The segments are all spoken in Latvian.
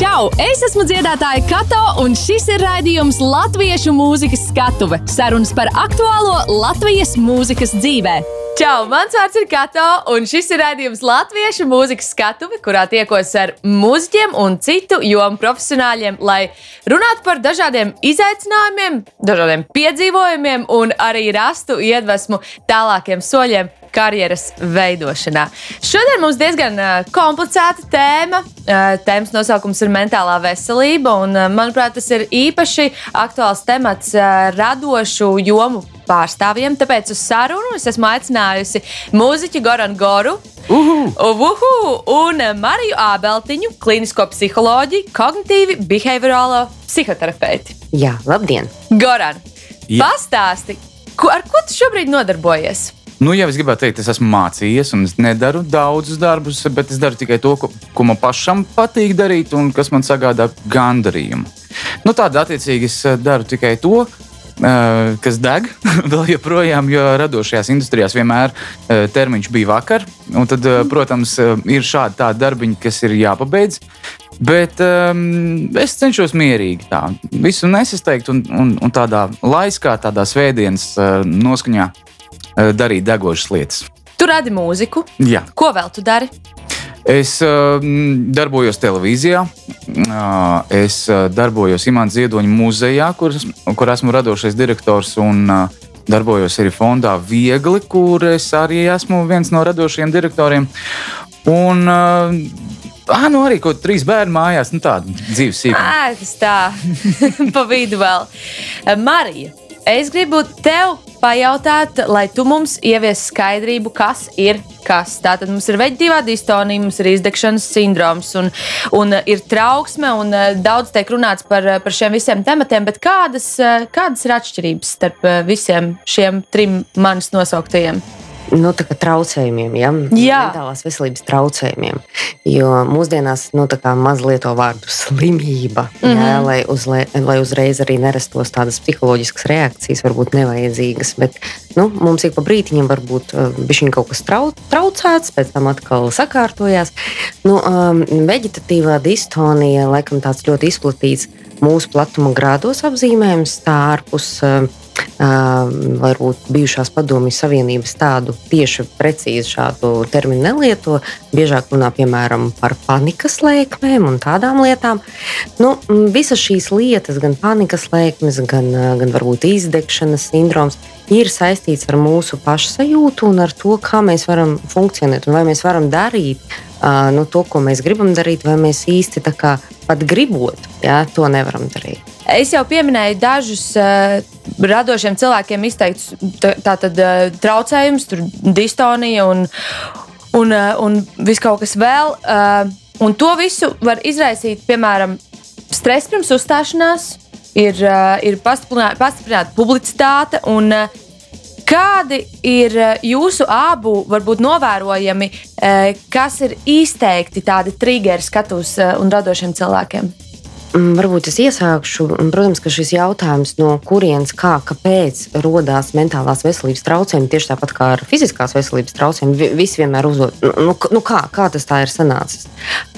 Čau! Es esmu dziedātāja Kato, un šis ir raidījums Latviešu mūzikas skatuve - sarunas par aktuālo Latvijas mūzikas dzīvē. Čau! Mans vārds ir Kato, un šis ir raidījums Latviešu mūzikas skatuve, kurā tiekos ar mūziķiem un citu jomu profesionāļiem, lai runātu par dažādiem izaicinājumiem, dažādiem piedzīvojumiem un arī rastu iedvesmu tālākiem soļiem karjeras veidošanā. Šodien mums diezgan komplicēta tēma. Tēmas nosaukums ir mentālā veselība, un, manuprāt, tas ir īpaši aktuāls temats radošu jomu pārstāvjiem. Tāpēc uz sarunu es esmu aicinājusi mūziķu Goranu Goru. Uhu. Uhu, un Mariju Ābeltiņu, klinisko psiholoģiju, kognitīvi behaviorālo psihoterapeiti. Jā, labdien! Goran, pastāsti, ko, ar ko tu šobrīd nodarbojies? Nu, jau es gribētu teikt, es esmu mācījies, un es nedaru daudzus darbus, bet es daru tikai to, ko, ko man pašam patīk darīt, un kas man sagādā gandarījumu. Nu, Tādā attiecīgi es eh, daru tikai to, Uh, kas deg vēl joprojām, jo radošajās industrijās vienmēr uh, termiņš bija vakar. Tad, protams, ir šādi tādi darbiņi, kas ir jāpabeidz. Bet um, es cenšos mierīgi tā visu nesasteigt un, un, un tādā laiskā, tādā svētdienas uh, noskaņā Eh, darīt degošas lietas. Tu radi mūziku. Jā. Ko vēl tu dari? Es uh, darbojos televīzijā, uh, es darbojos Imants Ziedoņa muzejā, kur, kur esmu radošais direktors. Un, uh, Darbojos arī fondā Viegli, kur es arī esmu viens no radošajiem direktoriem. Un, uh, Ah, nu arī kaut kāda trīs bērnu mājās, nu tāda dzīves sīkuma. Tas tā, pa vidu vēl. Marija, es gribu tev pajautāt, lai tu mums ievies skaidrību, kas ir kas. Tātad mums ir veģetīvā distonija, mums ir izdegšanas sindroms un, un ir trauksme, un eh, daudz tiek runāts par, par šiem visiem tematiem, bet kādas, eh, kādas ir atšķirības starp eh, visiem šiem trim manis nosauktajiem? Nu, traucējumiem, ja? Mentālās veselības traucējumiem. Jo mūsdienās nu, maz lieto vārdu slimība, mm -hmm. ja? lai, uz, lai, lai uzreiz arī nerastos tādas psiholoģiskas reakcijas, varbūt nevajadzīgas. Bet nu, mums ik pa brītiņam var būt uh, kaut kas trau, traucēts, pēc tam atkal sakārtojās. Nu, um, veģetatīvā distonija laikam tāds ļoti izplatīts mūsu platuma grādos apzīmējums, tā ārpus. Uh, varbūt bijušās padomju savienības tādu tieši precīzi šādu terminu nelieto. Biežāk runā piemēram par panikas lēkmēm un tādām lietām. Nu, visas šīs lietas, gan panikas lēkmes, gan, gan varbūt izdegšanas sindroms, ir saistīts ar mūsu pašsajūtu un ar to, kā mēs varam funkcionēt un vai mēs varam darīt uh, nu, to, ko mēs gribam darīt, vai mēs īsti kā, pat gribot, jā, to nevaram darīt. Es jau pieminēju dažus uh, radošiem cilvēkiem izteiktus tātad, uh, traucējumus, distonija un, un, uh, un viss kaut kas vēl. Uh, un to visu var izraisīt, piemēram, stress pirms uzstāšanās, ir, uh, ir pastiprināta, pastiprināta publicitāte. Un, uh, Kādi ir jūsu abu varbūt novērojami, kas ir izteikti tādi triggeri skatus un radošiem cilvēkiem? Mm, varbūt es iesākšu. Protams, ka šis jautājums, no kurienes, kā, kāpēc radās mentālās veselības traucējumi, tieši tāpat kā ar fiziskās veselības traucējumiem, visi vienmēr uzdod, nu, nu, nu kā, kā tas tā ir sanācis.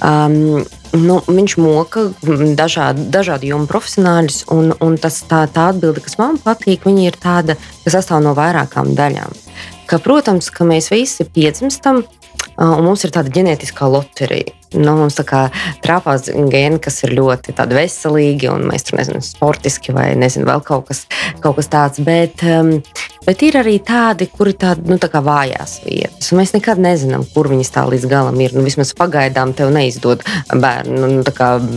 Um, nu, viņš moka dažādu, dažādu jomu profesionāļus, un, un tas, tā, tā atbilde, kas man patīk, ir tāda, kas sastāv no vairākām daļām. Ka, protams, ka mēs visi piedzimstam, un mums ir tāda ģenētiskā loterija nu, mums tā kā trāpās gēni, kas ir ļoti veselīgi, un mēs tur nezinām, sportiski vai nezinu, vēl kaut kas, kaut kas tāds. Bet, um, bet ir arī tādi, kuri tādi nu, tā vājās vietas. Mēs nekad nezinām, kur viņas tā līdz galam ir. Nu, vismaz pagaidām tev neizdod bērnu, nu,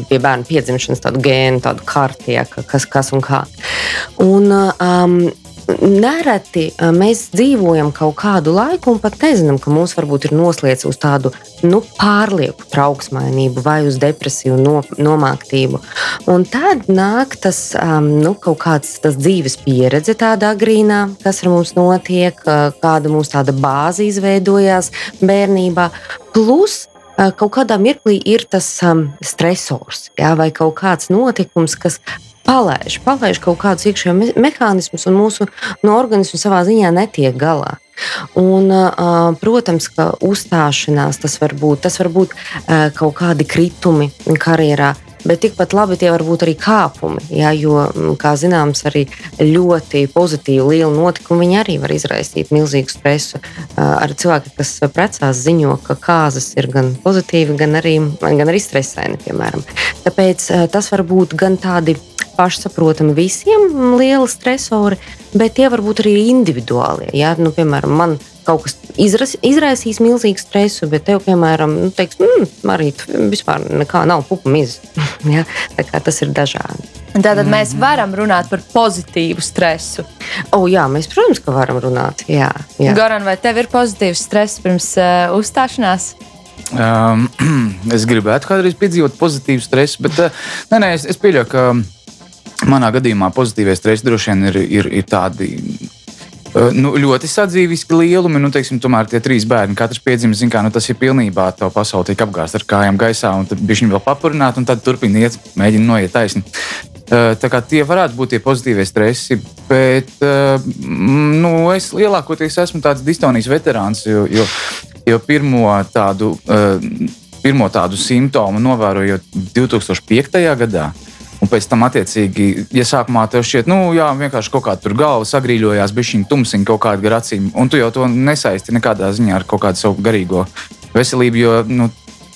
pie bērna piedzimšanas tādu gēnu, tādu kārtību, kas, kas un kā. Un, um, nereti mēs dzīvojam kaut kādu laiku un pat nezinām, ka mūs varbūt ir noslēdz uz tādu nu, pārlieku trauksmainību vai uz depresiju, no, nomāktību. Un tad nāk tas um, nu, kaut kāds dzīves pieredze tādā grīnā, kas ar mums notiek, kāda mums tāda bāze izveidojās bērnībā. Plus kaut kādā mirklī ir tas um, stresors, jā, vai kaut kāds notikums, kas palaiž, palaiž kaut kādus iekšējos me mehānismus, un mūsu no organismu savā ziņā netiek galā. Un, protams, ka uzstāšanās tas var būt, tas var būt kaut kādi kritumi karjerā, bet tikpat labi tie var būt arī kāpumi. Jā, jo, kā zināms, arī ļoti pozitīvi liela notikuma viņi arī var izraisīt milzīgu stresu. Arī cilvēki, kas precās, ziņo, ka kāzas ir gan pozitīvi, gan arī, gan arī stresaini. Piemēram. Tāpēc tas var būt gan tādi pašsaprotami visiem lieli stresori, bet tie var būt arī individuāli. Ja? Nu, piemēram, man kaut kas izras, izraisīs milzīgu stresu, bet tev, piemēram, nu, teiks, mmm, arī vispār nekā nav pupu mizas. ja? Tas ir dažādi. Tātad mēs varam runāt par pozitīvu stresu. O, jā, mēs, protams, ka varam runāt. Jā, jā. Goran, vai tev ir pozitīvs stress pirms uh, uzstāšanās? Um, es gribētu kādreiz piedzīvot pozitīvu stresu, bet uh, nē, nē, es, es pieļauju, ka manā gadījumā pozitīvais stress droši vien ir, ir, ir tādi Eh, nu, ļoti sadzīviski lielumi. Nu, teiksim, tomēr tie trīs bērni, katrs piedzimst, zina, kā nu, tas ir pilnībā tā pasaule tiek apgāzta ar kājām gaisā, un tad viņi vēl papurināt, un tad turpina iet, mēģina noiet taisni. Eh, tā kā tie varētu būt tie pozitīvie stresi, bet eh, nu, es lielākoties esmu tāds distonijas veterāns, jo, jo, jo pirmo tādu. Pirmo tādu simptomu novērojot 2005. gadā, Un pēc tam, attiecīgi, ja sākumā tev šķiet, nu, jā, vienkārši kaut kāda galva sagrīļojās, bija šī tumsiņa kaut kāda gar acīm, un tu jau to nesaisti nekādā ziņā ar kaut kādu savu garīgo veselību, jo nu,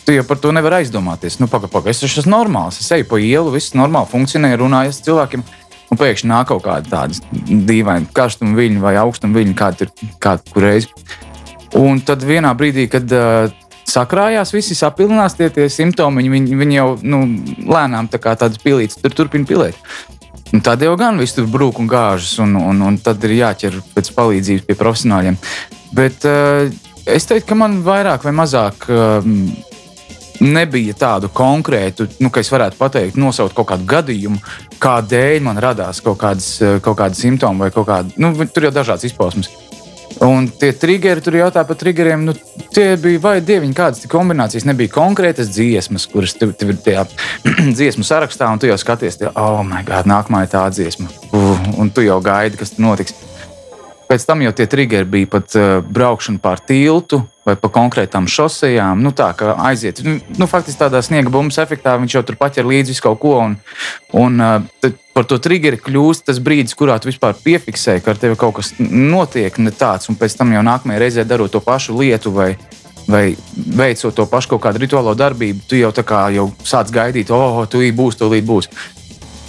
tu jau par to nevari aizdomāties. Nu, pagaidi, pagaidi, es esmu normāls, es eju pa ielu, viss normāli funkcionē, runāju ar cilvēkiem. Un pēkšņi nāk kaut kāda tāda dīvaina karstuma viļņa vai augstuma viļņa, kāda ir kāda reize. Un tad vienā brīdī, kad uh, sakrājās, visi sapilinās tie, tie simptomi. Viņi, viņi jau nu, lēnām tā kā tādas pilītes tur turpina pilēt. Un tad jau gan viss tur brūk un gāžas, un, un, un tad ir jāķer pēc palīdzības pie profesionāļiem. Bet uh, es teiktu, ka man vairāk vai mazāk. Uh, Nebija tādu konkrētu, nu, ka es varētu pateikt, nosaukt kaut kādu gadījumu, kādēļ man radās kaut kādas, kaut kādas simptomi vai kaut kāda. Nu, tur jau dažādas izpausmes. Un tie triggeri, tur jautā par triggeriem, nu, tie bija vai dieviņi, kādas kombinācijas. Nebija konkrētas dziesmas, kuras tev ir tajā dziesmu sarakstā, un tu jau skaties, tie, oh, my God, nākamā ir tā dziesma. Uh, un tu jau gaidi, kas notiks. Pēc tam jau tie triggeri bija pat uh, braukšana pār tiltu vai pa konkrētām šosejām. Nu, tā kā aiziet, nu, nu, faktiski tādā sniega bumbas efektā viņš jau tur paķer līdzi visu kaut ko. Un, un uh, par to triggeri kļūst tas brīdis, kurā tu vispār piefiksē, ka ar tevi kaut kas notiek ne tāds, un pēc tam jau nākamajā reizē darot to pašu lietu vai, vai veicot to pašu kaut kādu rituālo darbību, tu jau tā kā jau sāc gaidīt, oh, tu būs, to līdz būs.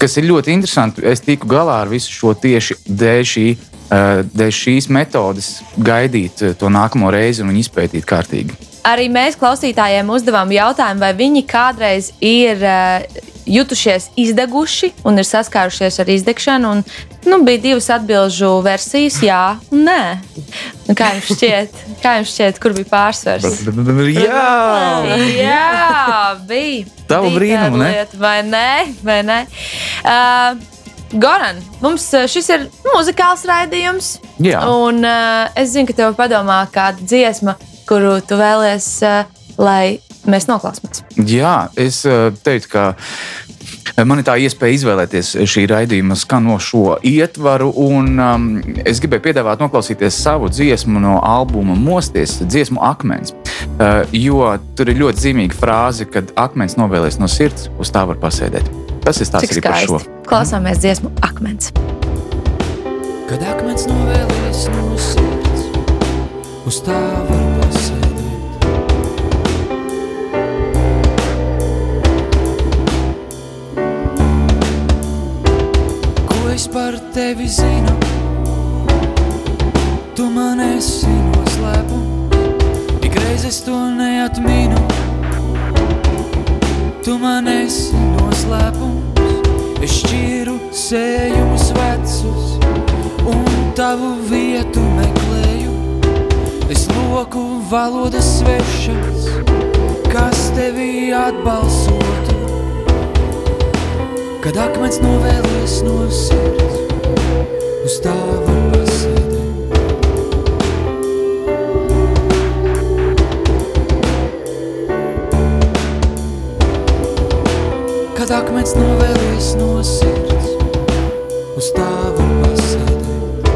Kas ir ļoti interesanti, es tiku galā ar visu šo tieši dēļ šī dēļ šīs metodes gaidīt eh, to nākamo reizi un izpētīt kārtīgi. Arī mēs klausītājiem uzdevām jautājumu, vai viņi kādreiz ir uh, jutušies izdeguši un ir saskārušies ar izdegšanu. Un, nu, bija divas atbildžu versijas, jā un nē. Nu, kā jums šķiet, kā jums šķiet kur bija pārsvars? Jā, jā bija. Tavu brīnumu, ne? Vai nē? Vai nē? Uh, Goran, mums eh, šis ir muzikāls raidījums. Jā. Un uh, es zinu, ka tev padomā kāda dziesma, kuru tu vēlies, uh, lai mēs noklausītos. Jā, es uh, teiktu, ka. Man ir tā iespēja izvēlēties šī raidījuma skanošo ietvaru, un um, es gribēju piedāvāt noklausīties savu dziesmu no albuma Mosties, dziesmu Akmens. Uh, jo tur ir ļoti zīmīga frāze, kad akmens novēlēs no sirds, uz tā var pasēdēt. Stāsts arī par šo. Klausāmies dziesmu Akmens. Kad akmens novēlies no sirds, uz tā var pasēdēt. Ko es par tevi zinu? Tu man esi noslēpums, ikreiz es to neatminu. Tu man esi noslēpums. Es šķiru sējumus vecus un tavu vietu meklēju. Es loku valodas svešas, kas tevi atbalsotu. Kad akmens novēlies no sirds, uz tā Kad akmens novēlies no sirds uz tavu pasēdēt.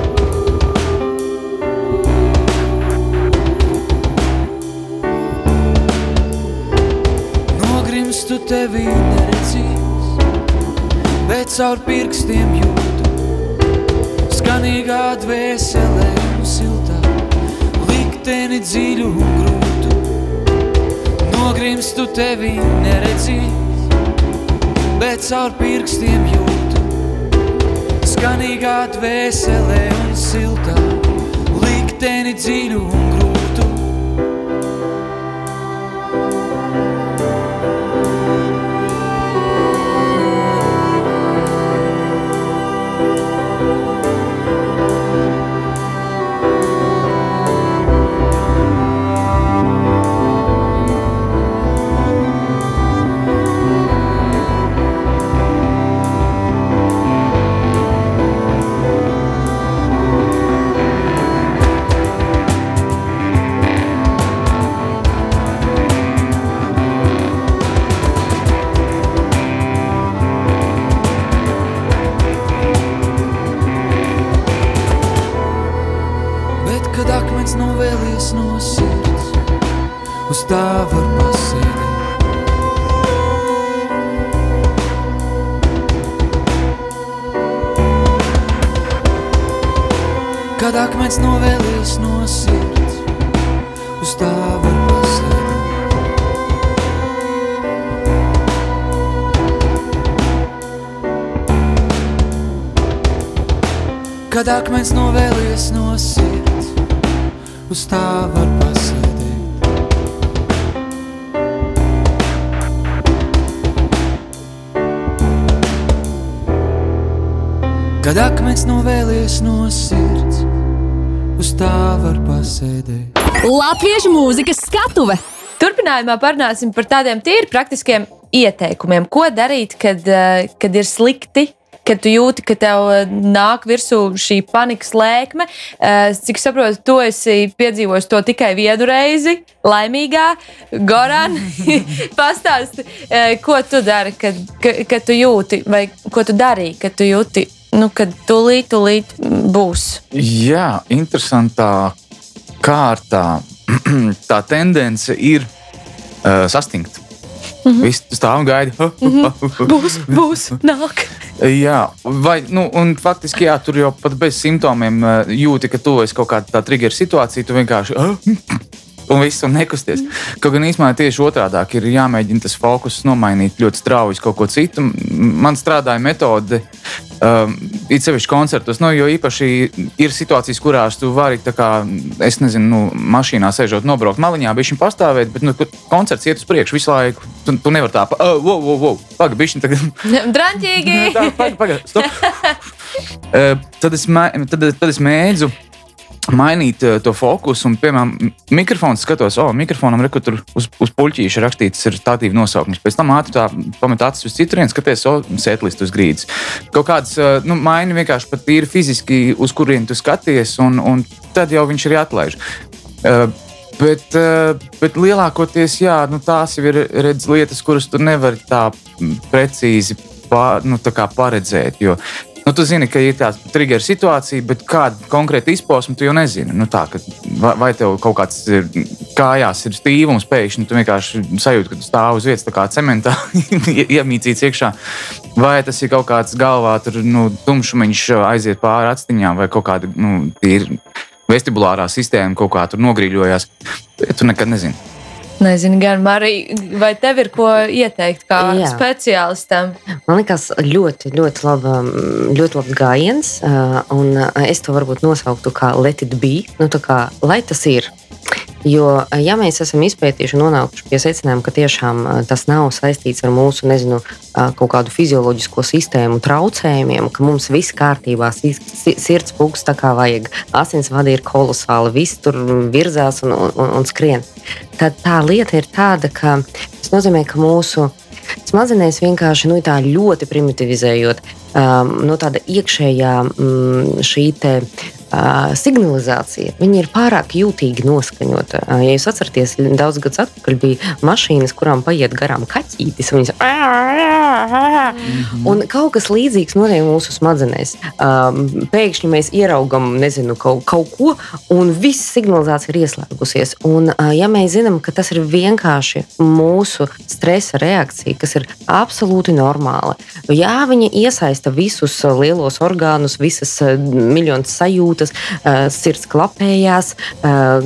Nogrimstu tevi neredzīs, bet caur pirkstiem jūtu. Skanīgā dvēselē un siltā, likteni dziļu un grūtu. Nogrimstu tevi neredzīs, bet caur pirkstiem jūtu. Skanīgā dvēselē un siltā, likteni dziļu novēlies no sirds, uz tā var pasēdēt. Kad akmens novēlies no sirds, uz tā var pasēdēt. Kad akmens novēlies no sirds, uz tā var pasēdēt. Kad akmens novēlies no sirds, uz tā var pasēdēt. Latviešu mūzikas skatuve! Turpinājumā parunāsim par tādiem tīri praktiskiem ieteikumiem, ko darīt, kad, eh, kad ir slikti. Kad tu jūti, ka tev eh, nāk virsū šī panikas lēkme, Eh, cik saprotu, tu esi piedzīvojis to tikai vienu reizi, laimīgā. Goran, pastāsti, eh, ko tu dari, kad, kad, tu jūti, vai ko tu darīji, kad tu jūti, nu, kad tūlīt, tūlīt būs. Jā, interesantā kārtā tā tendence ir uh, sastingt. Mm -hmm. Viss stāv un gaida. Būs, būs, nāk. Jā, vai, nu, un faktiski jā, tur jau pat bez simptomiem uh, jūti, ka tu esi kaut kādā tā trigger situācijā. Tu vienkārši un viss un nekusties. Kaut gan īstenībā tieši otrādi ir jāmēģina tas fokus nomainīt ļoti strauji uz kaut ko citu. Man strādāja metode, um, it sevišķi koncertos, nu, jo īpaši ir situācijas, kurās tu vari, kā, es nezinu, nu, mašīnā sēžot, nobraukt maliņā, bišķiņ pastāvēt, bet nu, koncerts iet uz priekšu visu laiku. Tu, tu nevari tā, uh, wow, wow, wow, pagaidi, bišķiņ tagad. Draņķīgi! Tā, Pagaid, pagaid, stop. Eh, tad, es, tad, tad es mēdzu mainīt uh, to fokusu. Un, piemēram, mikrofons skatos, oh, mikrofonam ir tur uz, uz puķīša rakstīts, ir tāda nosaukums. Pēc tam ātri tā pamet acis uz citurien, skaties, oh, sēklist uz grīdas. Kaut kāds, uh, nu, maini vienkārši pat tīri fiziski, uz kurien tu skaties, un, un tad jau viņš arī atlaiž. Uh, Bet, uh, bet lielākoties jā, nu, tās ir redz, lietas, kuras tu nevari tā precīzi pār, nu, tā paredzēt. Jo, nu, tu zini, ka ir tāda trigger situācija, bet kāda konkrēta izpausme tu jau nezini. Nu, tā, ka, vai, tev kaut kāds ir, kājās ir stīvums, pēkšņi tu vienkārši sajūti, ka tu stāv uz vietas, kā cementā ie- iemīcīts iekšā. Vai tas ir kaut kāds galvā, tur nu, tumšumiņš aiziet pāri actiņām, vai kaut kāda nu, tīra vestibulārā sistēma kaut kā tur nogrīļojās. Tu nekad nezini. Nezinu, gan Marija, vai tev ir ko ieteikt kā Jā. speciālistam? Man liekas, ļoti, ļoti, laba, ļoti labs gājiens. Un es to varbūt nosauktu kā let it be. Nu, tā kā, lai tas ir. Jo, ā, ja mēs esam izpētījuši un nonākuši pie secinājuma, ka tiešām ā, tas nav saistīts ar mūsu nezinu, ā, kaut kādu fizioloģisko sistēmu traucējumiem, ka mums viss kārtībā, si- si- sirds pūks tā kā vajag, asinsvadi ir kolosāli, viss tur virzās un, un, un skrien. Tad tā lieta ir tāda, ka tas nozīmē, ka mūsu Smadzenēs vienkārši nu, tā ļoti primitivizējot, um, no tāda iekšējā mm, šī te, uh, signalizācija ir pārāk jūtīgi noskaņota. Ja jūs atceraties, daudz gadus atpakaļ bija mašīnas, kurām paiet garām kaķītis. Viņas... Un kaut kas līdzīgs notiek mūsu smadzenēs. Pēkšņi mēs ieraugam nezinu, kaut, kaut ko, un viss signalizācija ir ieslēgusies. Un, ja mēs zinām, ka tas ir vienkārši mūsu stresa reakcija, kas ir absolūti normāla, jā, viņa iesaista visus lielos orgānus, visas miljonus sajūtas, uh, sirds klapējās,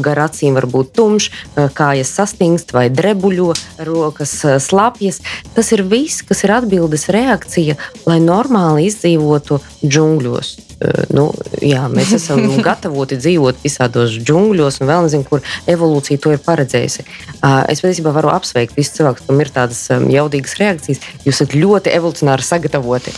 gar acīm var būt tumšs, kājas sastingst vai drebuļo, rokas slapjas. Tas ir viss, kas ir atbildes reakcija, lai normāli izdzīvotu džungļos. Nu, jā, mēs esam gatavoti dzīvot visādos džungļos, un vēl nezinu, kur evolūcija to ir paredzējusi. Es patiesībā varu apsveikt visus cilvēkus, kam ir tādas jaudīgas reakcijas. Jūs esat ļoti evolūcionāri sagatavoti.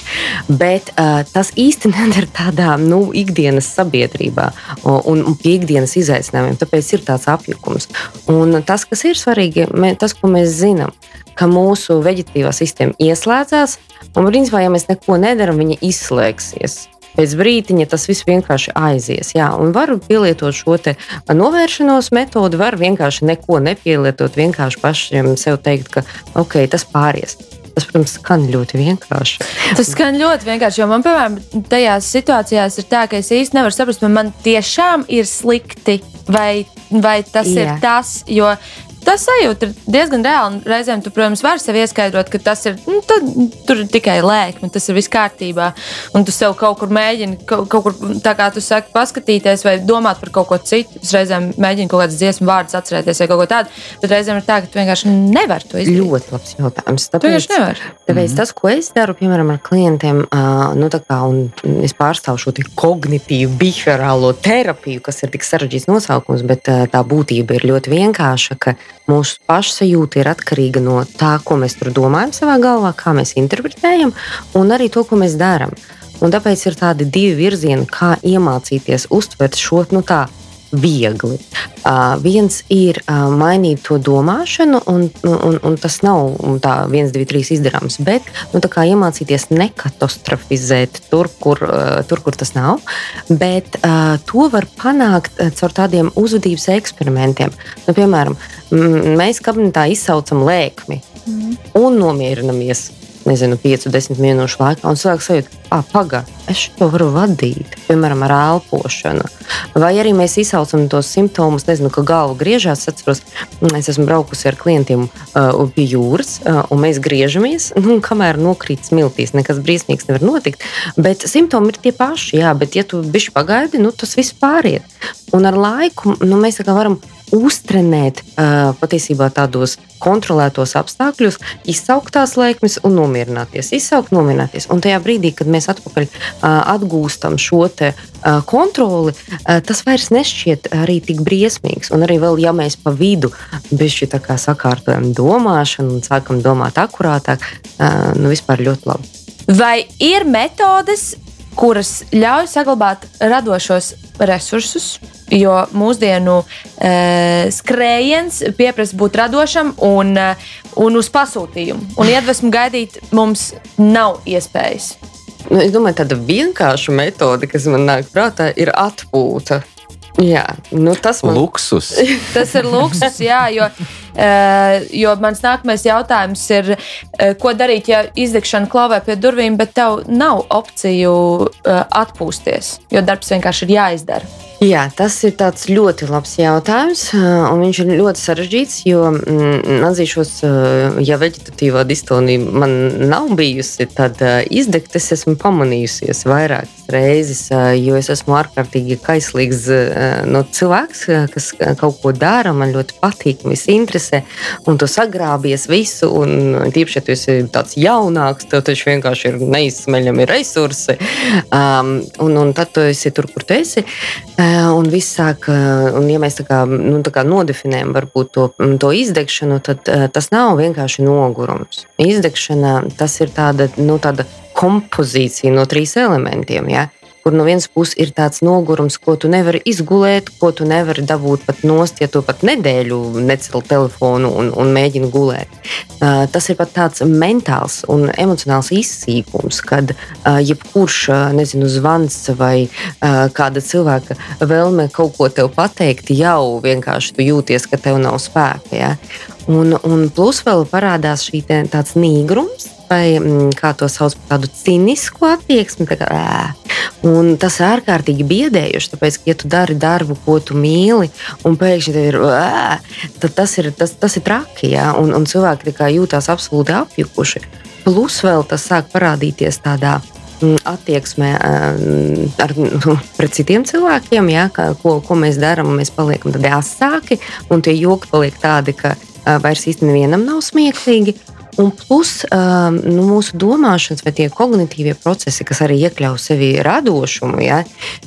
Bet tas īsti nedara tādā nu, ikdienas sabiedrībā un, un pie ikdienas izaicinājumiem. Tāpēc ir tāds apjukums. Un tas, kas ir svarīgi, tas, ko mēs zinām, ka mūsu veģetīvā sistēma ieslēdzās, un principā, ja mēs neko nedarām, viņa izslēgsies. Pēc brīdiņa tas viss vienkārši aizies. Jā, un var pielietot šo novēršanos metodi, var vienkārši neko nepielietot, vienkārši pašiem sev teikt, ka ok, tas pāries. Tas, protams, skan ļoti vienkārši. Tas skan ļoti vienkārši, jo man, piemēram, tajās situācijās ir tā, ka es īsti nevaru saprast, vai man tiešām ir slikti, vai, vai tas Jā. ir tas. Jo tas sajūta ir diezgan reāla. Reizēm, tu, protams, vari sev ieskaidrot, ka tas ir nu, tad, tur ir tikai lēkme, tas ir viss kārtībā. Un tu sev kaut kur mēģini, kaut, kaut kur, tā kā tu saki, paskatīties vai domāt par kaut ko citu. Es reizēm mēģinu kaut kādas dziesmu vārdus atcerēties vai kaut ko tādu, bet reizēm ir tā, ka tu vienkārši nevari to izdarīt. Ļoti labs jautājums. Tāpēc, tāpēc mm -hmm. tas, ko es daru, piemēram, ar klientiem, nu, kā, es pārstāvu šo kognitīvu, behaviorālo terapiju, kas ir tik sarežģīts nosaukums, bet tā būtība ir ļoti vienkārša Mūsu pašsajūta ir atkarīga no tā, ko mēs tur domājam savā galvā, kā mēs interpretējam, un arī to, ko mēs darām. Un tāpēc ir tādi divi virzieni, kā iemācīties uztvert šo nu, tā, viegli. Uh, viens ir uh, mainīt to domāšanu, un, un, un tas nav tā viens, divi, trīs izdarāms, bet nu, iemācīties nekatastrofizēt tur, kur, uh, tur, kur tas nav. Bet uh, to var panākt uh, caur tādiem uzvedības eksperimentiem. Nu, piemēram, mēs kabinetā izsaucam lēkmi mm. un nomierinamies nezinu, 5-10 minūšu laikā, un cilvēks sajūt, ah, pagaidi, es to varu vadīt, piemēram, ar elpošanu. Vai arī mēs izsaucam tos simptomus, nezinu, ka galva griežās. Es atceros, es esmu braukusi ar klientiem uh, pie jūras, uh, un mēs griežamies, nu, kamēr nokrīt smiltīs. Nekas briesmīgs nevar notikt. Bet simptomi ir tie paši, jā, bet ja tu bišķi pagaidi, nu, tas viss pāriet. Un ar laiku nu, mēs varam uztrenēt patiesībā tādos kontrolētos apstākļos, izsaukt tās lēkmes un nomierināties. Izsaukt, nomierināties. Un tajā brīdī, kad mēs atpakaļ atgūstam šo kontroli, tas vairs nešķiet arī tik briesmīgs. Un arī vēl, ja mēs pa vidu bišķi tā kā sakārtojam domāšanu un sākam domāt akurātāk, nu vispār ļoti labi. Vai ir metodes, kuras ļauj saglabāt radošos resursus, jo mūsdienu e, skrējiens prasa būt radošam un, e, un uz pasūtījumu. Un iedvesmu gaidīt mums nav iespējas. Nu, es domāju, tāda vienkārša metode, kas man nāk prātā, ir atpūta. Jā, nu tas man... luksus. tas ir luksus, jā, jo, jo mans nākamais jautājums ir, uh, ko darīt, ja izdegšana klauvē pie durvīm, bet tev nav opciju uh, atpūsties, jo darbs vienkārši ir jāizdara. Jā, tas ir ļoti labs jautājums, un viņš ir ļoti sarežģīts. Jo mm, atzīšos, ja veģetatīvā distonija man nav bijusi, tad izdegt es esmu pamanījusies vairākas reizes, jo es esmu ārkārtīgi kaislīgs no cilvēks, kas kaut ko dara, man ļoti patīk, viss interesē, un tu sagrābies visu, un tīpaši, ja tu esi tāds jaunāks, tev taču vienkārši ir neizsmeļami resursi, um, un, un tad tu esi tur, kur tu esi. Uh, Un viss sāk, un ja mēs tā kā, nu, tā kā nodefinējam varbūt to, to izdegšanu, tad tas nav vienkārši nogurums. Izdegšana tas ir tāda, nu, tāda kompozīcija no trīs elementiem. Ja? Kur no vienas puses ir tāds nogurums, ko tu nevari izgulēt, ko tu nevari dabūt pat nost, ja tu pat nedēļu necel telefonu un, un mēģini gulēt. Uh, tas ir pat tāds mentāls un emocionāls izsīkums, kad uh, jebkurš, uh, nezinu, zvans vai uh, kāda cilvēka vēlme kaut ko tev pateikt, jau vienkārši tu jūties, ka tev nav spēka. Ja? Un, un plus vēl parādās šī tāds nīgrums vai mm, kā to sauc par tādu cinisku attieksmi. Tā kā, un tas ir ārkārtīgi biedējoši, tāpēc, ka, ja tu dari darbu, ko tu mīli, un pēkšņi tev ir, tad tas ir, tas, tas ir traki, ja? un, un cilvēki jūtas absolūti apjukuši. Plus vēl tas sāk parādīties tādā mm, attieksmē ar, nu, pret citiem cilvēkiem, ja, ka, ko, ko mēs darām. Mēs paliekam tādi asāki, un tie joki paliek tādi, ka vairs īstenībā nevienam nav smieklīgi. Un plus um, nu, mūsu domāšanas, vai tie kognitīvie procesi, kas arī iekļauj sevi radošumu, ja,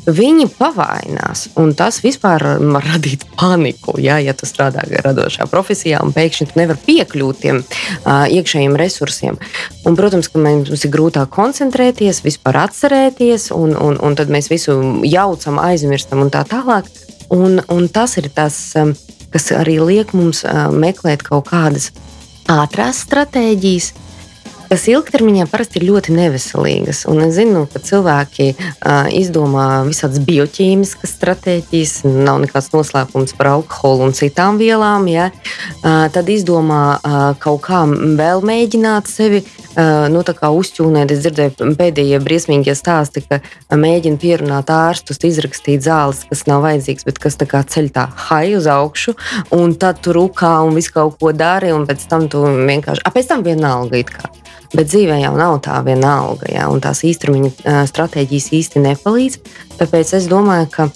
viņi pavainās. Tas vispār var radīt paniku, ja, ja tu strādā radošā profesijā un pēkšņi tu nevari piekļūt tiem uh, iekšējiem resursiem. Un, protams, ka mums ir grūtāk koncentrēties, vispār atcerēties, un, un, un tad mēs visu jaucam, aizmirstam un tā tālāk. Un, un tas ir tas, um, kas arī liek mums meklēt kaut kādas ātrās stratēģijas, kas ilgtermiņā parasti ir ļoti neveselīgas. Un es zinu, ka cilvēki uh, izdomā visādas bioķīmiskas stratēģijas, nav nekāds noslēpums par alkoholu un citām vielām. Ja? Uh, tad izdomā uh, kaut kā vēl mēģināt sevi nu, uzķūnēt. Es dzirdēju pēdējie briesmīgie stāsti, ka mēģina pierunāt ārstus, izrakstīt zāles, kas nav vajadzīgas, bet kas ceļ tā hai uz augšu, un tad tur rūkā un visu kaut ko dari, un pēc tam tu vienkārši, a, pēc tam vienalga it kā. Bet dzīvē jau nav tā vienalga, ja, un tās īstermiņa stratēģijas īsti nepalīdz. Tāpēc es domāju, ka,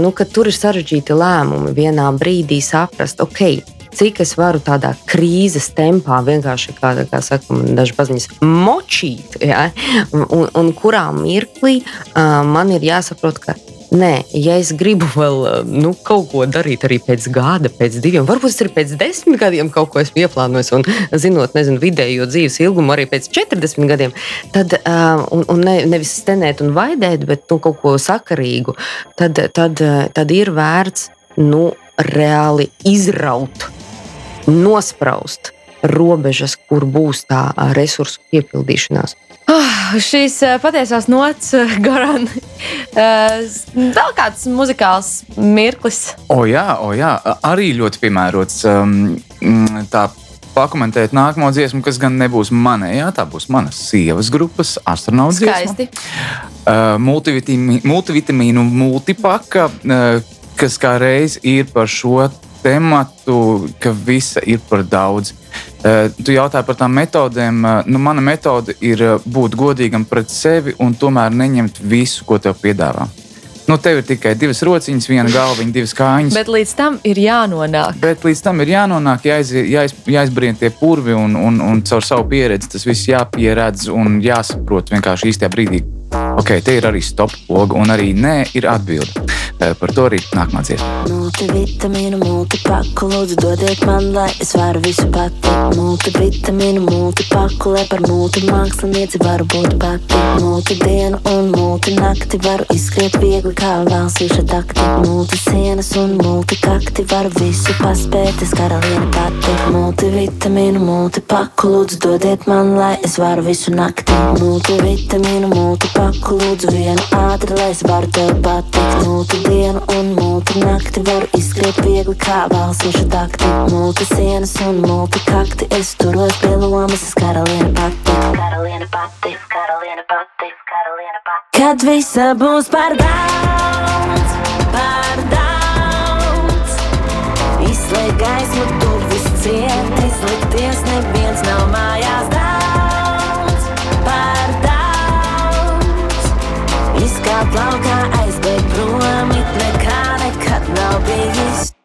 nu, ka tur ir sarežģīti lēmumi vienā brīdī saprast, ok, cik es varu tādā krīzes tempā vienkārši, kā, kā saka, daži paziņas, močīt, ja, un, un kurā mirklī uh, man ir jāsaprot, ka Nē, ja es gribu vēl nu, kaut ko darīt arī pēc gada, pēc diviem, varbūt ir pēc desmit gadiem kaut ko esmu ieplānojis, un zinot, nezinu, vidējo dzīves ilgumu arī pēc 40 gadiem, tad un, un ne, nevis stenēt un vaidēt, bet nu, kaut ko sakarīgu, tad, tad, tad ir vērts nu, reāli izraut, nospraust robežas, kur būs tā resursu piepildīšanās. Oh, šīs patiesās nots, Goran, vēl kāds muzikāls mirklis. O, jā, o, jā, arī ļoti piemērots. Um, tā pakomentēt nākamo dziesmu, kas gan nebūs manējā, tā būs manas sievas grupas astronauts. Skaisti. Multivitamīnu, multipaka, kas kā reiz ir par šo tematu, ka visa ir par daudz. Uh, tu jautāji par tām metodēm. Uh, nu, mana metode ir uh, būt godīgam pret sevi un tomēr neņemt visu, ko tev piedāvā. Nu, tev ir tikai divas rociņas, viena galviņa, divas kājiņas. Bet līdz tam ir jānonāk. Bet līdz tam ir jānonāk, jāiz, jāiz, jāizbrien tie purvi un, un, un caur savu pieredzi tas viss jāpieredz un jāsaprot vienkārši īstajā brīdī. Ok, te ir arī stop logo un arī nē, ir atbilde. Par to arī nākamā dziesma. Multivitamīnu, multipaku, lūdzu, dodiet man, lai es varu visu pati. Multivitamīnu, multipaku, lai par multimākslinieci varu būt pati. Multidienu un multinakti varu izskriet viegli kā valsīša takti. Multisienas un multikakti varu visu paspēt, es karaliene pati. Multivitamīnu, multipaku, lūdzu, dodiet man, lai es varu visu nakti. Multivitamīnu, multipaku, lūdzu, vienu ātri, lai es varu tev patikt. Multivitamīnu, dienu un multi nakti var izskriet viegli kā valsīšu takti. Multi sienas un multi kakti, es turos pie lomas, es karaliene pati. Karaliene pati, karaliene pati, karaliene pati. Kad visa būs par daudz, par daudz. Izslēg gaismu, tu viss ciet, izlikties neviens nav mājās daudz, par daudz. Izkāpt laukā prom nav bijis.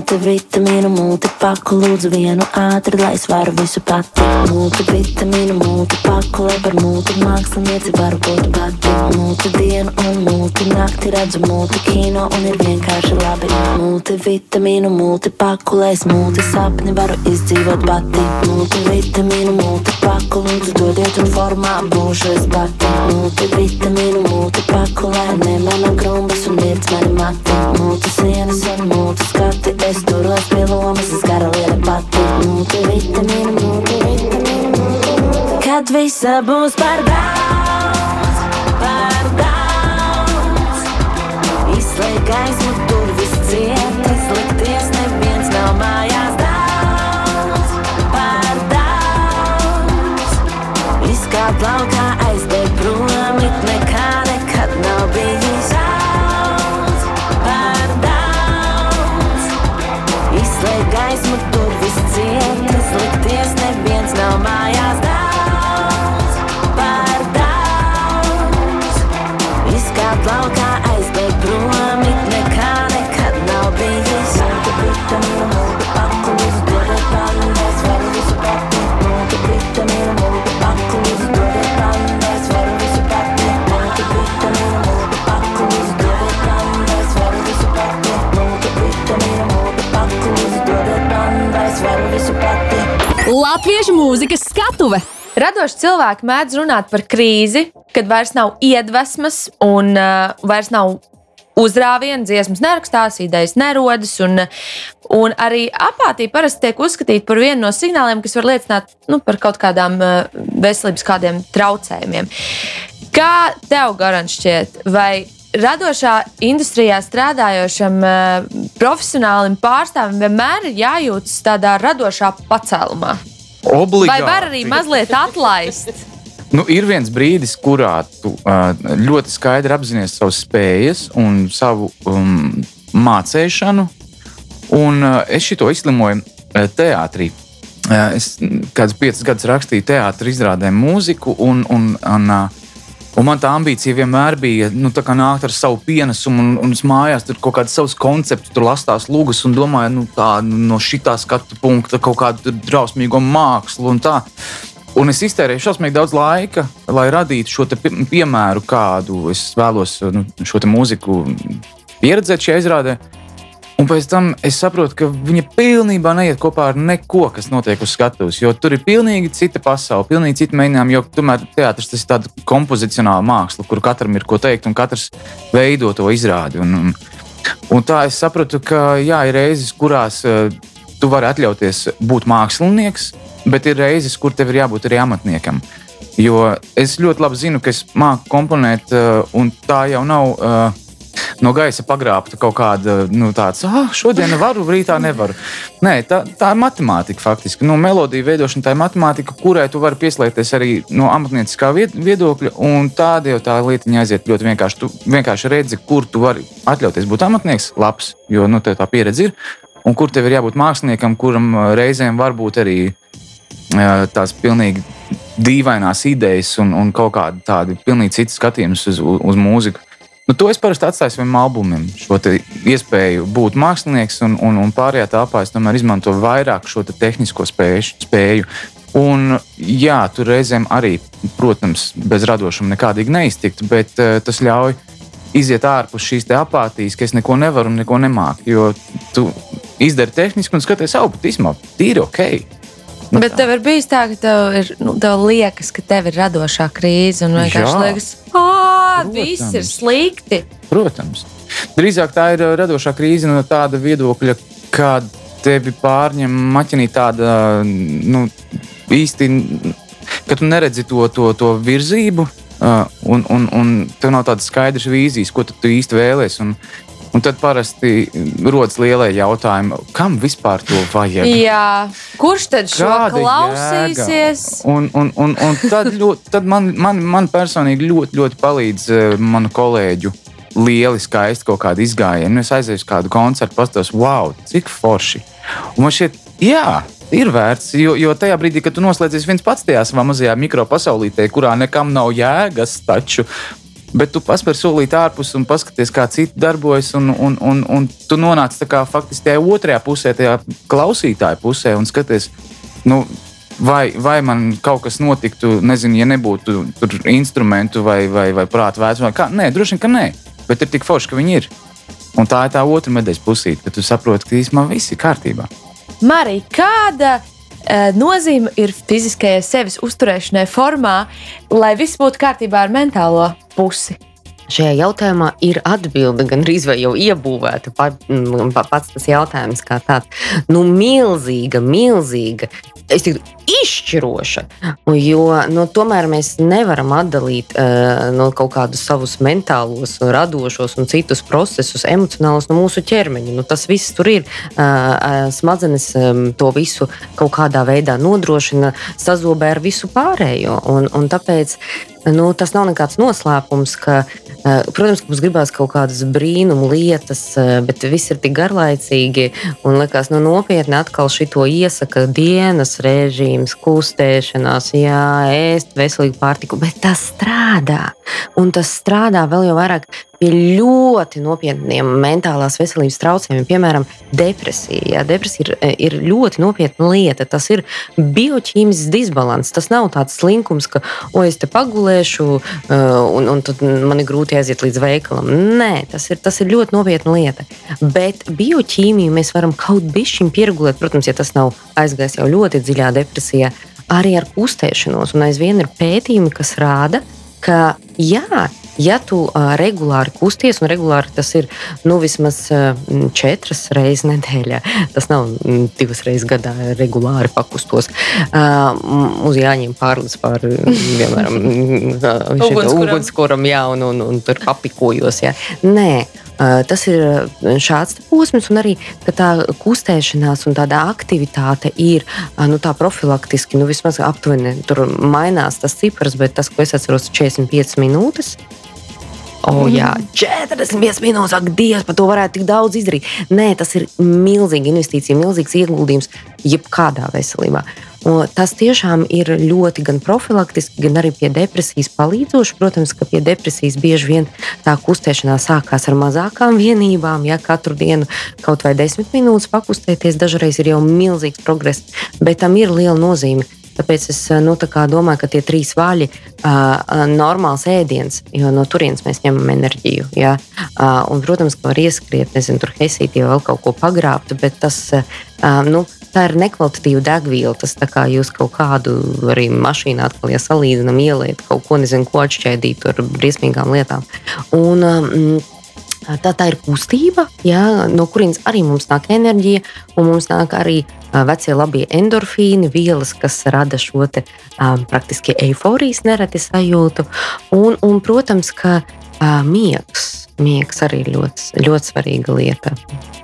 Multivitamīnu, multipaku, lūdzu vienu ātri, lai es varu visu pati. Multivitamīnu, multipaku, lai par multimākslinieci varu būt pati. Multidienu un multinakti redzu multikino un ir vienkārši labi. Multivitamīnu, multipaku, lai es multisapni varu izdzīvot pati. Multivitamīnu, multipaku, lūdzu dodiet un formā būšu es pati. Multivitamīnu, multipaku, lai ne mana grumbas un mirts mani mati. Multisienas un multiskati, es turos pie lomas, es karaliene pati. Multivitamīnu, multivitamīnu, multivitamīnu. Kad visa būs par daudz, par daudz. Izslēg gaismu, tur viss ciet, izlikties neviens nav mājās daudz, par daudz. Izkāpt laukā, Latviešu mūzikas skatuve! Radoši cilvēki mēdz runāt par krīzi, kad vairs nav iedvesmas un uh, vairs nav uzrāviena, dziesmas nerakstās, idejas nerodas. Un, un arī apātija parasti tiek uzskatīta par vienu no signāliem, kas var liecināt nu, par kaut kādām uh, veselības kādiem traucējumiem. Kā tev, Garants, šķiet, vai radošā industrijā strādājošam uh, profesionālim pārstāvim vienmēr ir jājūtas tādā radošā pacēlumā? Obligāti. Vai var arī mazliet atlaist? Nu, ir viens brīdis, kurā tu uh, ļoti skaidri apzinājies savas spējas un savu um, mācīšanu. Un, uh, es šo izslimoju uh, teātrī. Uh, es kādus piecus gadus rakstīju teātrī, izrādēju mūziku. Un, un, un, uh, Un man tā ambīcija vienmēr bija nu, nākt ar savu pienesumu, un, un es mājās tur kaut kādas savas konceptus, tur lastās lūgas un domāju, nu, tā, no šī skatu punkta kaut kādu drausmīgo mākslu un tā. Un es iztērēju šausmīgi daudz laika, lai radītu šo piemēru, kādu es vēlos nu, šo mūziku pieredzēt šajā izrādē. Un pēc tam es saprotu, ka viņa pilnībā neiet kopā ar neko, kas notiek uz skatuves. Jo tur ir pilnīgi cita pasaule, pilnīgi cita mēģinājuma. Jo tomēr teātris tas ir tāda kompozicionāla māksla, kur katram ir ko teikt un katrs veido to izrādi. Un, un, un tā es sapratu, ka jā, ir reizes, kurās uh, tu vari atļauties būt mākslinieks, bet ir reizes, kur tev ir jābūt arī amatniekam. Jo es ļoti labi zinu, ka es māku komponēt, uh, un tā jau nav. Uh, no gaisa pagrābta kaut kāda nu, tāda, ah, šodien varu, rītā nevaru. Nē, tā, tā ir matemātika faktiski. Nu, melodija veidošana tā ir matemātika, kurai tu vari pieslēgties arī no amatnieciskā vied- viedokļa. Tāda jau tā lietiņa aiziet ļoti vienkārši. Tu vienkārši redzi, kur tu vari atļauties būt amatnieks, labs, jo nu, tā pieredze ir. Un kur tev ir jābūt māksliniekam, kuram reizēm var būt arī tās pilnīgi dīvainās idejas un, un kaut kāda tāda pilnīgi cita skatījums uz, uz mūziku. Nu, to es parasti atstāju saviem albumiem. Šo iespēju būt mākslinieks, un, un, un pārējā telpā es tomēr izmantoju vairāk šo te tehnisko spēju. spēju. Un, jā, tur reizēm arī, protams, bez radošuma nekādīgi neiztikt, bet uh, tas ļauj iziet ārpus šīs apātijas, ka es neko nevaru un neko nemāku. Jo tu izdari tehniski un skaties, au, bet īstenībā tīri ok. Nu, Bet tev ir bijis tā, ka tev, ir, nu, tev liekas, ka tev ir radošā krīze un vienkārši Jā. liekas, ah, viss ir slikti. Protams. Drīzāk tā ir radošā krīze no tāda viedokļa, kad tevi pārņem maķinī tāda nu, īsti, ka tu neredzi to, to, to virzību, uh, un, un, un tev nav tādas skaidras vīzijas, ko tu, tu īsti vēlēsies. Un, tad parasti rodas lielie jautājumi, kam vispār to vajag? Jā, kurš tad šo Kāda klausīsies? jēga? Un, un, un, un tad, ļoti, tad man, man, man personīgi ļoti, ļoti palīdz uh, manu kolēģu. Lieli, skaisti kaut kādi izgājieni. Nu, Es aizēju uz kādu koncertu, pastos, wow, cik forši. Un man šķiet, jā, ir vērts. Jo, jo tajā brīdī, kad tu noslēdzies viens pats tajā savā mazajā mikropasaulītē, kurā nekam nav jēgas, taču bet tu paspēr solīt ārpus un paskaties, kā citi darbojas, un, un, un, un tu nonāc kā faktiski tajā otrajā pusē, tajā klausītāja pusē, un skaties, nu, vai, vai man kaut kas notiktu, nezinu, ja nebūtu tur instrumentu vai, vai, vai prāta vērts, vai kā. Nē, droši vien, ka nē, bet ir tik forši, ka viņi ir. Un tā ir tā otra medaļas pusīte, kad tu saproti, ka īstenībā viss ir kārtībā. Marija, kāda nozīme ir fiziskajai sevis uzturēšanai formā, lai viss būtu kārtībā ar mentālo pusi? Šajā jautājumā ir atbilde gan arī jau iebūvēta. Pat, pats tas jautājums kā tāds - nu, milzīga, milzīga es teiktu, izšķiroša. Jo nu, tomēr mēs nevaram atdalīt uh, no kaut kādus savus mentālos, radošos un citus procesus, emocionālus no mūsu ķermeņa. Nu, tas viss tur ir. Uh, smadzenes um, to visu kaut kādā veidā nodrošina, sazobē ar visu pārējo. Un, un tāpēc nu, tas nav nekāds noslēpums, ka, protams, ka mums gribās kaut kādas brīnumu lietas, bet viss ir tik garlaicīgi un liekas, nu, nopietni atkal šito iesaka dienas režīms, kustēšanās, jā, ēst veselīgu pārtiku, bet tas strādā. Un tas strādā vēl jau vairāk pie ļoti nopietniem mentālās veselības traucējumiem, piemēram, depresija. Depresija ir, ir ļoti nopietna lieta. Tas ir bioķīmisks disbalans. Tas nav tāds slinkums, ka, oi, es te pagulēšu, un, un tad man ir grūti aiziet līdz veikalam. Nē, tas ir, tas ir ļoti nopietna lieta. Bet bioķīmiju mēs varam kaut bišķiņ pieregulēt, protams, ja tas nav aizgājis jau ļoti dziļā depresijā, arī ar kustēšanos. Un aizvien ir pētījumi, kas rāda, ka jā, ja tu uh, regulāri kusties, un regulāri tas ir nu, vismaz uh, četras reizes nedēļā, tas nav divas reizes gadā, regulāri pakustos. Uh, uz jāņem pārlis pār, piemēram, ugunskuram, jā, un, un, un tur papikojos. Jā. Nē, Tas ir šāds posms, un arī tā kustēšanās un tāda aktivitāte ir nu, tā profilaktiski, nu, vismaz aptuveni tur mainās tas cipars, bet tas, ko es atceros, ir 45 minūtes. Oh, jā, 45 minūtes, ak, Dievs, par to varētu tik daudz izdarīt. Nē, tas ir milzīga investīcija, milzīgs ieguldījums jebkādā veselībā. Tas tiešām ir ļoti gan profilaktiski, gan arī pie depresijas palīdzoši. Protams, ka pie depresijas bieži vien tā kustēšanās sākās ar mazākām vienībām. Ja katru dienu kaut vai desmit minūtes pakustēties, dažreiz ir jau milzīgs progress, bet tam ir liela nozīme Tāpēc es nu, domāju, ka tie trīs vaļi ir uh, normāls ēdiens, jo no turienes mēs ņemam enerģiju. Ja? Uh, un, protams, ka var ieskriet, nezinu, tur hesītī vēl kaut ko pagrābt, bet tas, uh, nu, tā ir nekvalitatīva degviela. Tas kā jūs kaut kādu arī mašīnā atkal ja salīdzinām, ieliet kaut ko, nezinu, ko atšķēdīt ar briesmīgām lietām. Un, um, Tā, tā ir kustība, jā, no kurienes arī mums nāk enerģija, un mums nāk arī vecie labie endorfīni, vielas, kas rada šo te, um, praktiski eifórijas nereti sajūtu. Un, un, protams, ka uh, miegs, miegs arī ir ļoti, ļoti svarīga lieta.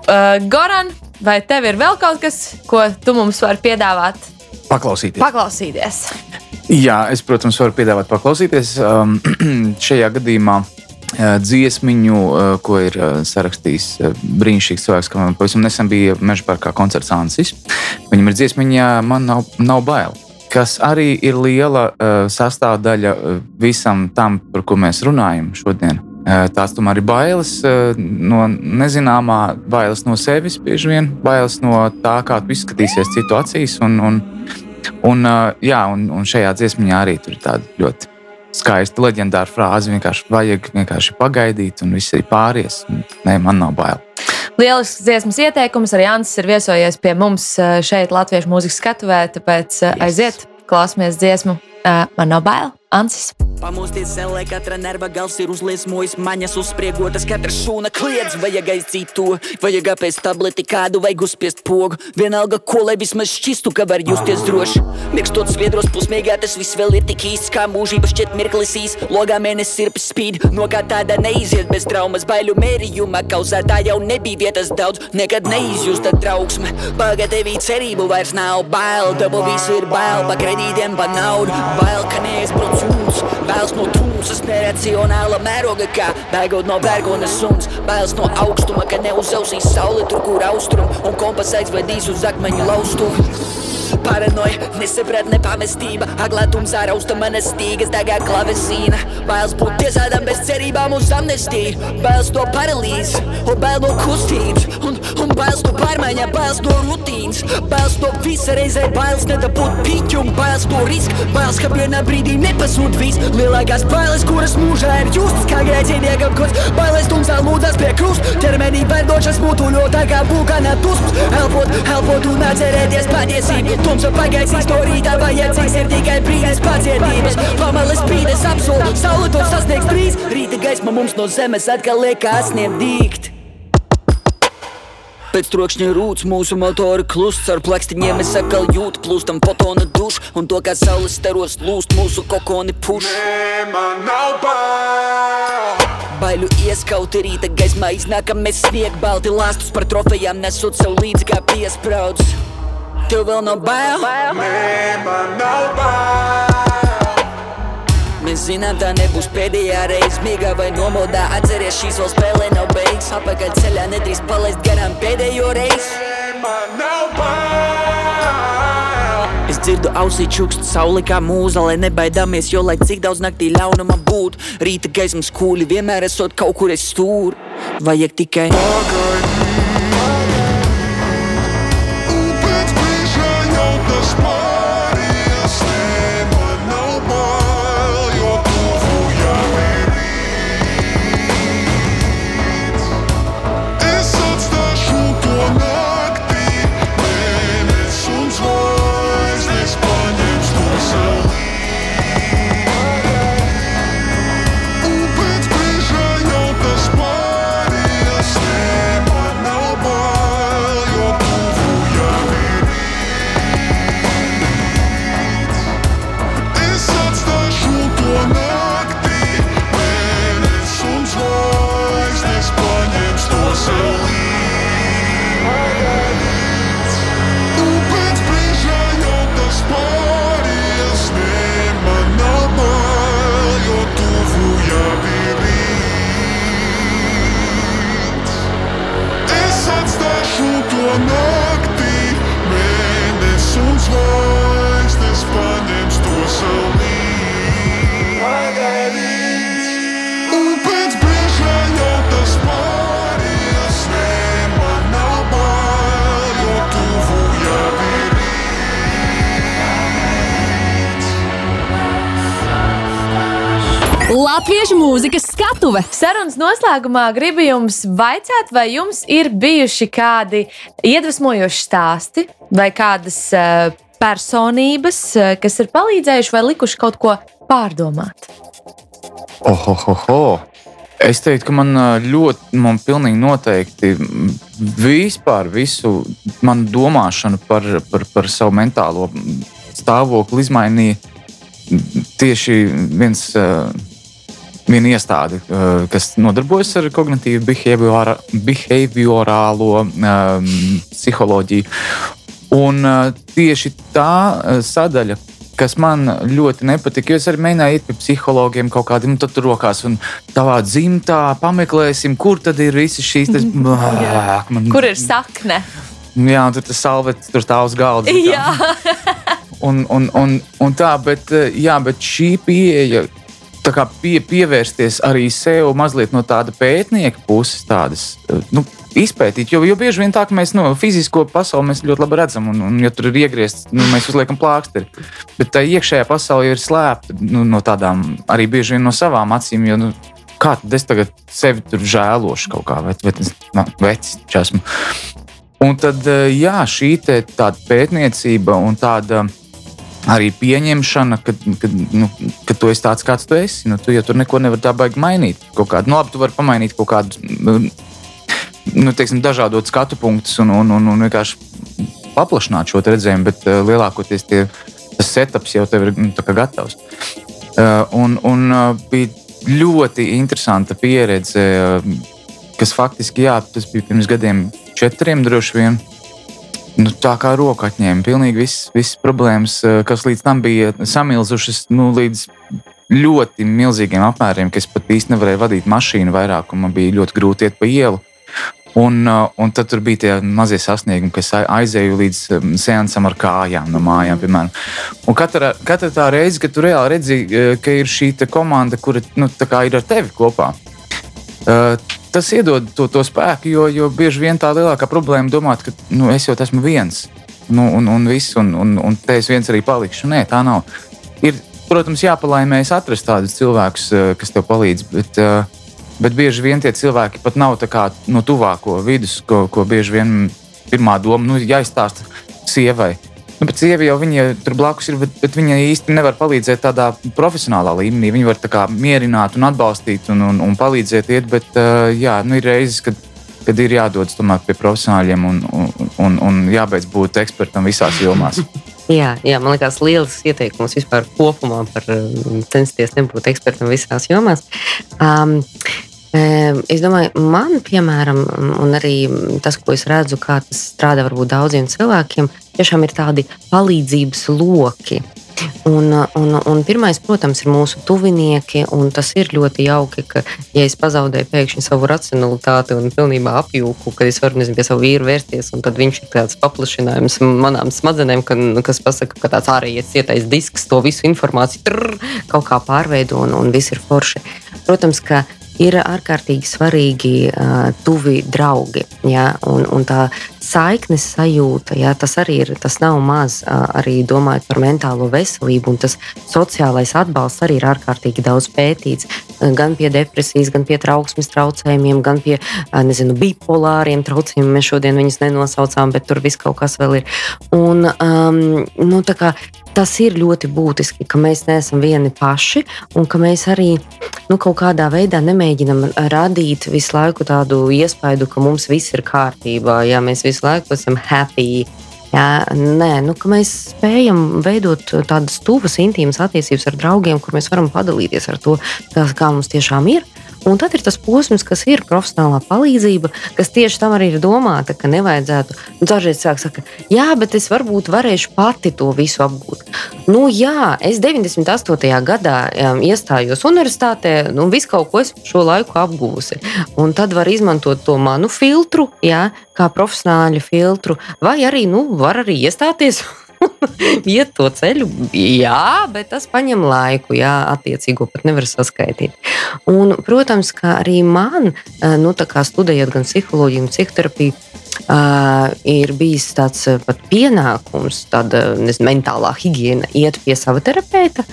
Uh, Goran, vai tev ir vēl kaut kas, ko tu mums vari piedāvāt? Paklausīties. Paklausīties. Jā, es, protams, varu piedāvāt paklausīties. Um, šajā gadījumā Eh, dziesmiņu, eh, ko ir eh, sarakstījis brīnišķīgs cilvēks, kam pavisam nesen bija Meža parkā koncerts Ansis. Viņam ir dziesmiņa, man nav, nav bail. Kas arī ir liela uh, sastāvdaļa visam tam, par ko mēs runājam šodien. Tās tomēr ir bailes no nezināmā, bailes no sevis, bieži vien bailes no tā, kā tu izskatīsies citu acīs. Un, un, un, jā, un, un šajā dziesmā arī tur ir tāda ļoti skaista leģendāra frāze. Vienkārši vajag vienkārši pagaidīt, un viss ir pāries. Nē, man nav bail. Lielisks dziesmas ieteikums. Arī Ansis ir viesojies pie mums šeit, Latvijas mūzikas skatuvē. Tāpēc yes. aiziet, klausāmies dziesmu. Man nav bail, Ansis. Pamosties zellē, katra nerva gals ir uzliesmojis, maņas uzspriegotas, katra šūna kliedz, vajag aizdīt to, vajag apēst tableti kādu, vajag uzspiest pogu. Vienalga, ko lai vismaz šķistu, ka var justies droši. Mikstot sviedros pusmiegā, tas viss vēl ir tik īsts, kā mūžība šķiet mirklis īs. Logā mēnesis sirpes spīd, no kā tāda neiziet bez traumas, baiļu mērījuma kauzētā jau nebija vietas daudz, nekad neizjusta trauksme. Paga tevī cerību vairs nav bail, dabu visu ir bail, pa kredītiem, pa naudu, bail, ka neizbrauc jūtas. Bailes no tumsas, neracionāla mēroga, kā bēgot no bērgonas suns. Bailes no augstuma, ka neuzausīs saule tur, kur austrum, un kompas aizvedīs uz akmeņu laustuvu. Paranoja, nesapratne pamestība. Aglētums ārausta manas stīgas, degā klavesīna Bailes būt tiesādām bez cerībām uz amnestiju. Bailes to paralīzi, un bail no kustības. Un, un bailes to pārmaiņā, bailes no rutīnas. Bailes to visa reizē, bailes nedabūt piķu Un bailes to risku, bailes, ka vienā brīdī nepasūt viss. Lielākās bailes, kuras mūžā ir justas kā grēcīniekam kods. Bailes tumsā lūdzas pie krusta Ķermenī verdošas mutuļotākā vulkānā dusmas Elpot, elpot un atcerēties patiesību Tumsa pagaisīs to rītā vajadzīgs ir tikai brīdis pacietības Pamalis spīdes apsolu, saule to sasniegs drīz Rīta gaisma mums no zemes atkal liekas sniegdīgt Pēc trokšņa rūts mūsu motora klusts ar plakstiņiem es atkal jūtu plūstam fotona dušu un to kā saules staros lūst mūsu kokoni puš. Nē, man nav bail. Baiļu ieskauti rīta gaismā iznākam mēs sniegt balti lastus par trofejām nesot sev līdzi kā piespraudus. Tev vēl nav bail? Nē, man nav bail. Mēs zinām, tā nebūs pēdējā reize. Mīgā vai nomodā atceries, šīs vēl spēlē nav beigas. Apakaļ ceļā nedrīkst palaist garām pēdējo reizi. Nē, man nav bail. Es dzirdu ausī čukst sauli kā mūza, lai nebaidāmies, jo lai cik daudz naktī ļaunuma būtu, rīta gaismas kūļi vienmēr esot kaut kur es stūri. Vajag tikai Un skatuve! Sarunas noslēgumā gribu jums vaicāt, vai jums ir bijuši kādi iedvesmojoši stāsti vai kādas uh, personības, uh, kas ir palīdzējuši vai likuši kaut ko pārdomāt. Ohohoho! Es teiktu, ka man ā, ļoti, man pilnīgi noteikti vispār visu manu domāšanu par, par, par savu mentālo stāvokli izmainīja tieši viens. ā, Viena iestāde, ā, kas nodarbojas ar kognitīvu behaviorālo um, psiholoģiju. Un uh, tieši tā uh, sadaļa, kas man ļoti nepatika, jo es arī mēģināju iet pie psihologiem kaut kādiem, nu, tad tur rokās un tavā dzimtā pameklēsim, kur tad ir visas šīs. Tas, Āk, man, Kur ir sakne? Jā, tur tas salvets tur stāv uz galda. Jā, Un, un, un, un tā, bet, eh, jā, bet šī pieeja. Pie, pievērsties arī sev mazliet no tāda pētnieka puses, tādas eh, nu, izpētīt. Jo, jo bieži vien tā, ka mēs no fizisko pasauli ļoti labi redzam, un, un ja tur ir iegriezts, nu, mēs uzliekam plāksteri. Bet tā iekšējā pasaule ir slēpta nu, no tādām, arī bieži vien no savām acīm. Jo, nu, kā tad es tagad sevi tur žēlošu kaut kā, vai, vai tas ir vecs, esmu. Un tad, eh, jā, šī tāda pētniecība un tāda arī pieņemšana, ka, ka, nu, ka tu esi tāds, kāds tu esi. Nu, tu jau tur neko nevari tā baigi mainīt. Kaut kādu, nu, labi, tu vari pamainīt kaut kādu, nu, nu, teiksim, dažādot skatu punktus un, un, un, un vienkārši paplašināt šo redzējumu, bet uh, lielākoties tie, tas setups jau tev ir nu, gatavs. Uh, un, un uh, bija ļoti interesanta pieredze, uh, kas faktiski, jā, tas bija pirms gadiem, četriem droši vien. Nu, tā kā roka atņēma pilnīgi visas, visas problēmas, eh, kas līdz tam bija samilzušas nu, līdz ļoti milzīgiem apmēriem, ka es pat īsti nevarēju vadīt mašīnu vairāk, un man bija ļoti grūti iet pa ielu. Un, uh, un tad bija tie mazie sasniegumi, kas ai- aizēju līdz um, seansam ar kājām no mājām, piemēram. Un katra, katra tā reize, kad tu reāli redzi, ka ir šī komanda, kura nu, ir ar tevi kopā, tas iedod to, to spēku, jo, jo bieži vien tā lielākā problēma ir domāt, ka nu, es jau esmu viens. Nu, un, un viss, un, un, un te es viens arī palikšu. Nē, tā nav. Ir, protams, jāpalaimēs atrast tādus cilvēkus, eh, kas tev palīdz. Bet, eh, bet bieži vien tie cilvēki pat nav kā no tuvāko vidus, ko, ko bieži vien pirmā doma nu, jāizstāsta sievai. Nu, bet sieva jau viņa tur blakus ir, bet, bet viņa īsti nevar palīdzēt tādā profesionālā līmenī. Viņa var tā kā mierināt un atbalstīt un, un, un palīdzēt iet, bet uh, jā, nu, ir reizes, kad, kad ir jādodas tomēr pie profesionāļiem un, un, un, un jābeidz būt ekspertam visās jomās. Jā, jā, man liekas, liels ieteikums vispār kopumā par censties nebūt ekspertam visās jomās. Um, Es domāju, man, piemēram, un arī tas, ko es redzu, kā tas strādā varbūt daudziem cilvēkiem, tiešām ir tādi palīdzības loki. Un, un, un pirmais, protams, ir mūsu tuvinieki, un tas ir ļoti jauki, ka, ja es pazaudēju pēkšņi savu racionalitāti un pilnībā apjūku, kad es varu nezinu, pie savu vīru vērsties, un tad viņš ir tāds paplašinājums manām smadzenēm, ka, kas pasaka, ka tāds ārējais cietais disks to visu informāciju trrr, kaut kā pārveido un, un viss ir forši. Protams, ka ir ārkārtīgi svarīgi uh, tuvi draugi. Ja, un, un tā saiknes sajūta, ja, tas arī ir, tas nav maz uh, arī domājot par mentālo veselību. un Tas sociālais atbalsts arī ir ārkārtīgi daudz pētīts. Gan pie depresijas, gan pie trauksmes traucējumiem, gan pie uh, nezinu, bipolāriem traucējumiem. Mēs šodien viņus nenosaucām, bet tur viss kaut kas vēl ir. Un, um, nu, tā kā tas ir ļoti būtiski, ka mēs neesam vieni paši un ka mēs arī nu, kaut kādā veidā nemēģinam radīt visu laiku tādu iespaidu, ka mums viss ir kārtībā, ja mēs visu laiku esam happy. Jā, nē, nu, mēs spējam veidot tādas tuvas, intīmas attiecības ar draugiem, kur mēs varam padalīties ar to, kas, kā mums tiešām ir. Un tad ir tas posms, kas ir profesionālā palīdzība, kas tieši tam arī ir domāta, ka nevajadzētu. Nu, Dažreiz cilvēki saka, jā, bet es varbūt varēšu pati to visu apgūt. Nu, jā, es 98. gadā um, iestājos universitātē, nu, visu kaut ko esmu šo laiku apgūsi. Un tad var izmantot to manu filtru, jā, kā profesionāļu filtru, vai arī, nu, var arī iestāties iet to ceļu, jā, bet tas prasa laiku. Jā, attiecīgo pat nevar saskaitīt. Un, protams, ka arī man, eh, nu, studējot gan psiholoģiju, gan psihoterapiju, uh, ir bijis tāds uh, pat pienākums, tāda nezinu, mentālā higiēna, iet pie sava terapeita.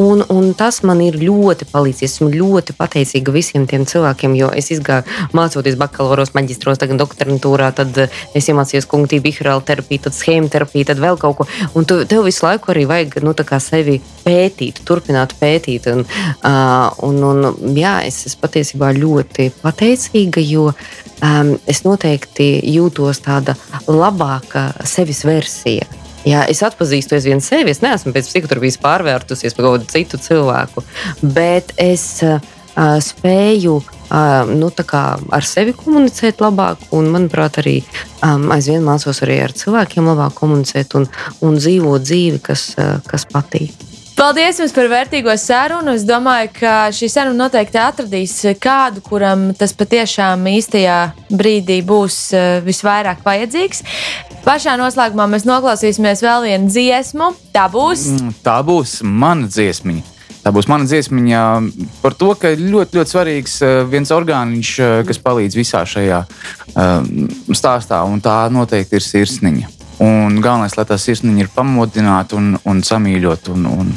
Un, un tas man ir ļoti palīdzējis. Esmu ļoti pateicīga visiem tiem cilvēkiem, jo es gāju mācoties bakalauros, maģistros, tagad doktorantūrā, tad es iemācījos kognitīvu behaviorālu terapiju, tad schēmu terapiju, tad vēl kaut ko. Un tu, tev visu laiku arī vajag nu, sevi pētīt, turpināt pētīt. Un, uh, un, un, jā, es esmu patiesībā ļoti pateicīga, jo um, es noteikti jūtos tāda labāka sevis versija. Jā, es atpazīstu vienu sevi. Es neesmu pēc psihoterapijas pārvērtusies par kaut kādu citu cilvēku, bet es uh, spēju uh, nu, ar sevi komunicēt labāk, un, manuprāt, arī aizvien mācos arī ar cilvēkiem labāk komunicēt un, un dzīvot dzīvi, kas, kas patīk. Paldies jums par vērtīgo sarunu. Es domāju, ka šī saruna noteikti atradīs kādu, kuram tas patiešām īstajā brīdī būs visvairāk vajadzīgs. Pašā noslēgumā mēs noklausīsimies vēl vienu dziesmu. Tā būs. Mm, Tā būs mana dziesmiņa. Tā būs mana dziesmiņa par to, ka ļoti, ļoti svarīgs eh, viens orgāniņš, eh, kas palīdz visā šajā eh, stāstā, un tā noteikti ir sirsniņa. Un galvenais, lai tā sirsniņa ir pamodināta un, un samīļota un, un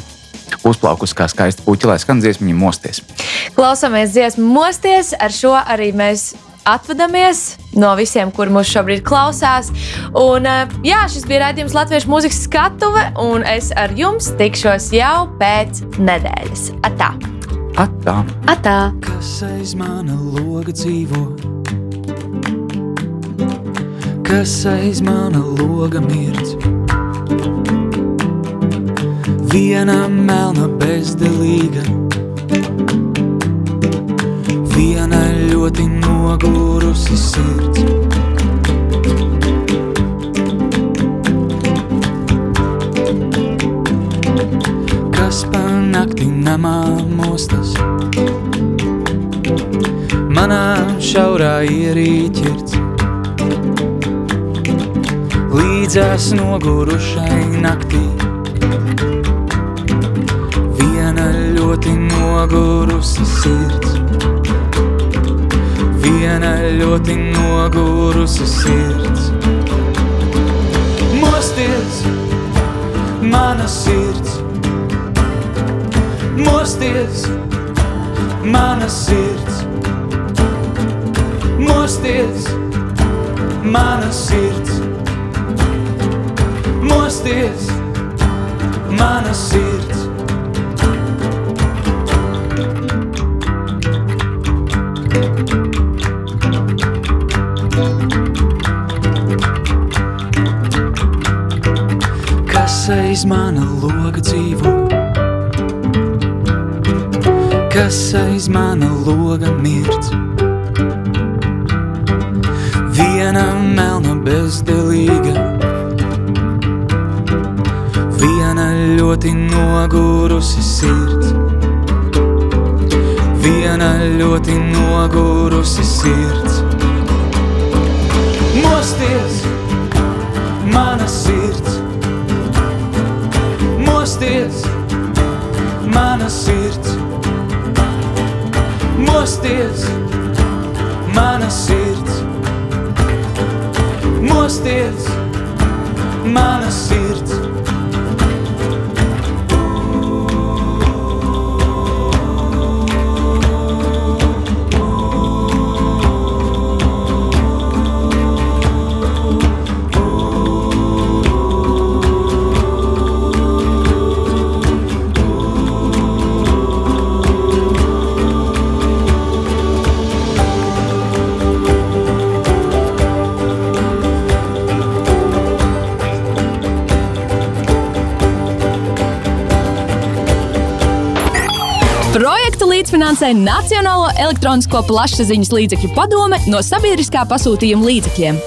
uzplaukus kā skaista puķa, lai skan dziesmiņa mosties. Klausāmies dziesmu mosties. Ar šo arī mēs atvadamies no visiem, kur mūs šobrīd klausās. Un, eh, jā, šis bija raidījums Latviešu mūzikas skatuve, un es ar jums tikšos jau pēc nedēļas. Atā! Atā! Atā! Kas aiz mana loga dzīvo? Kas aiz mana loga mirdz? Viena melna bezdelīga, viena ļoti nogurusi sirds. Kas pa nakti namā mostas? Manā šaurā ierīķirts līdzās nogurušai naktī. Viena ļoti nogurusi sirds, viena ļoti nogurusi sirds. Mosties, mana sirds, mosties, mana sirds, mosties, mana sirds, mosties, mana sirds. Aiz mana loga dzīvo? Kas aiz mana loga mirdz? Viena melna bezdelīga, viena ļoti nogurusi sirds. Viena ļoti nogurusi sirds. Mosties, mana sirds! Mosties, mana sirds! Mosties, mana sirds! Mosties, mana sirds! Līdzfinansē Nacionālo elektronisko plašsaziņas līdzekļu padome no sabiedriskā pasūtījuma līdzekļiem.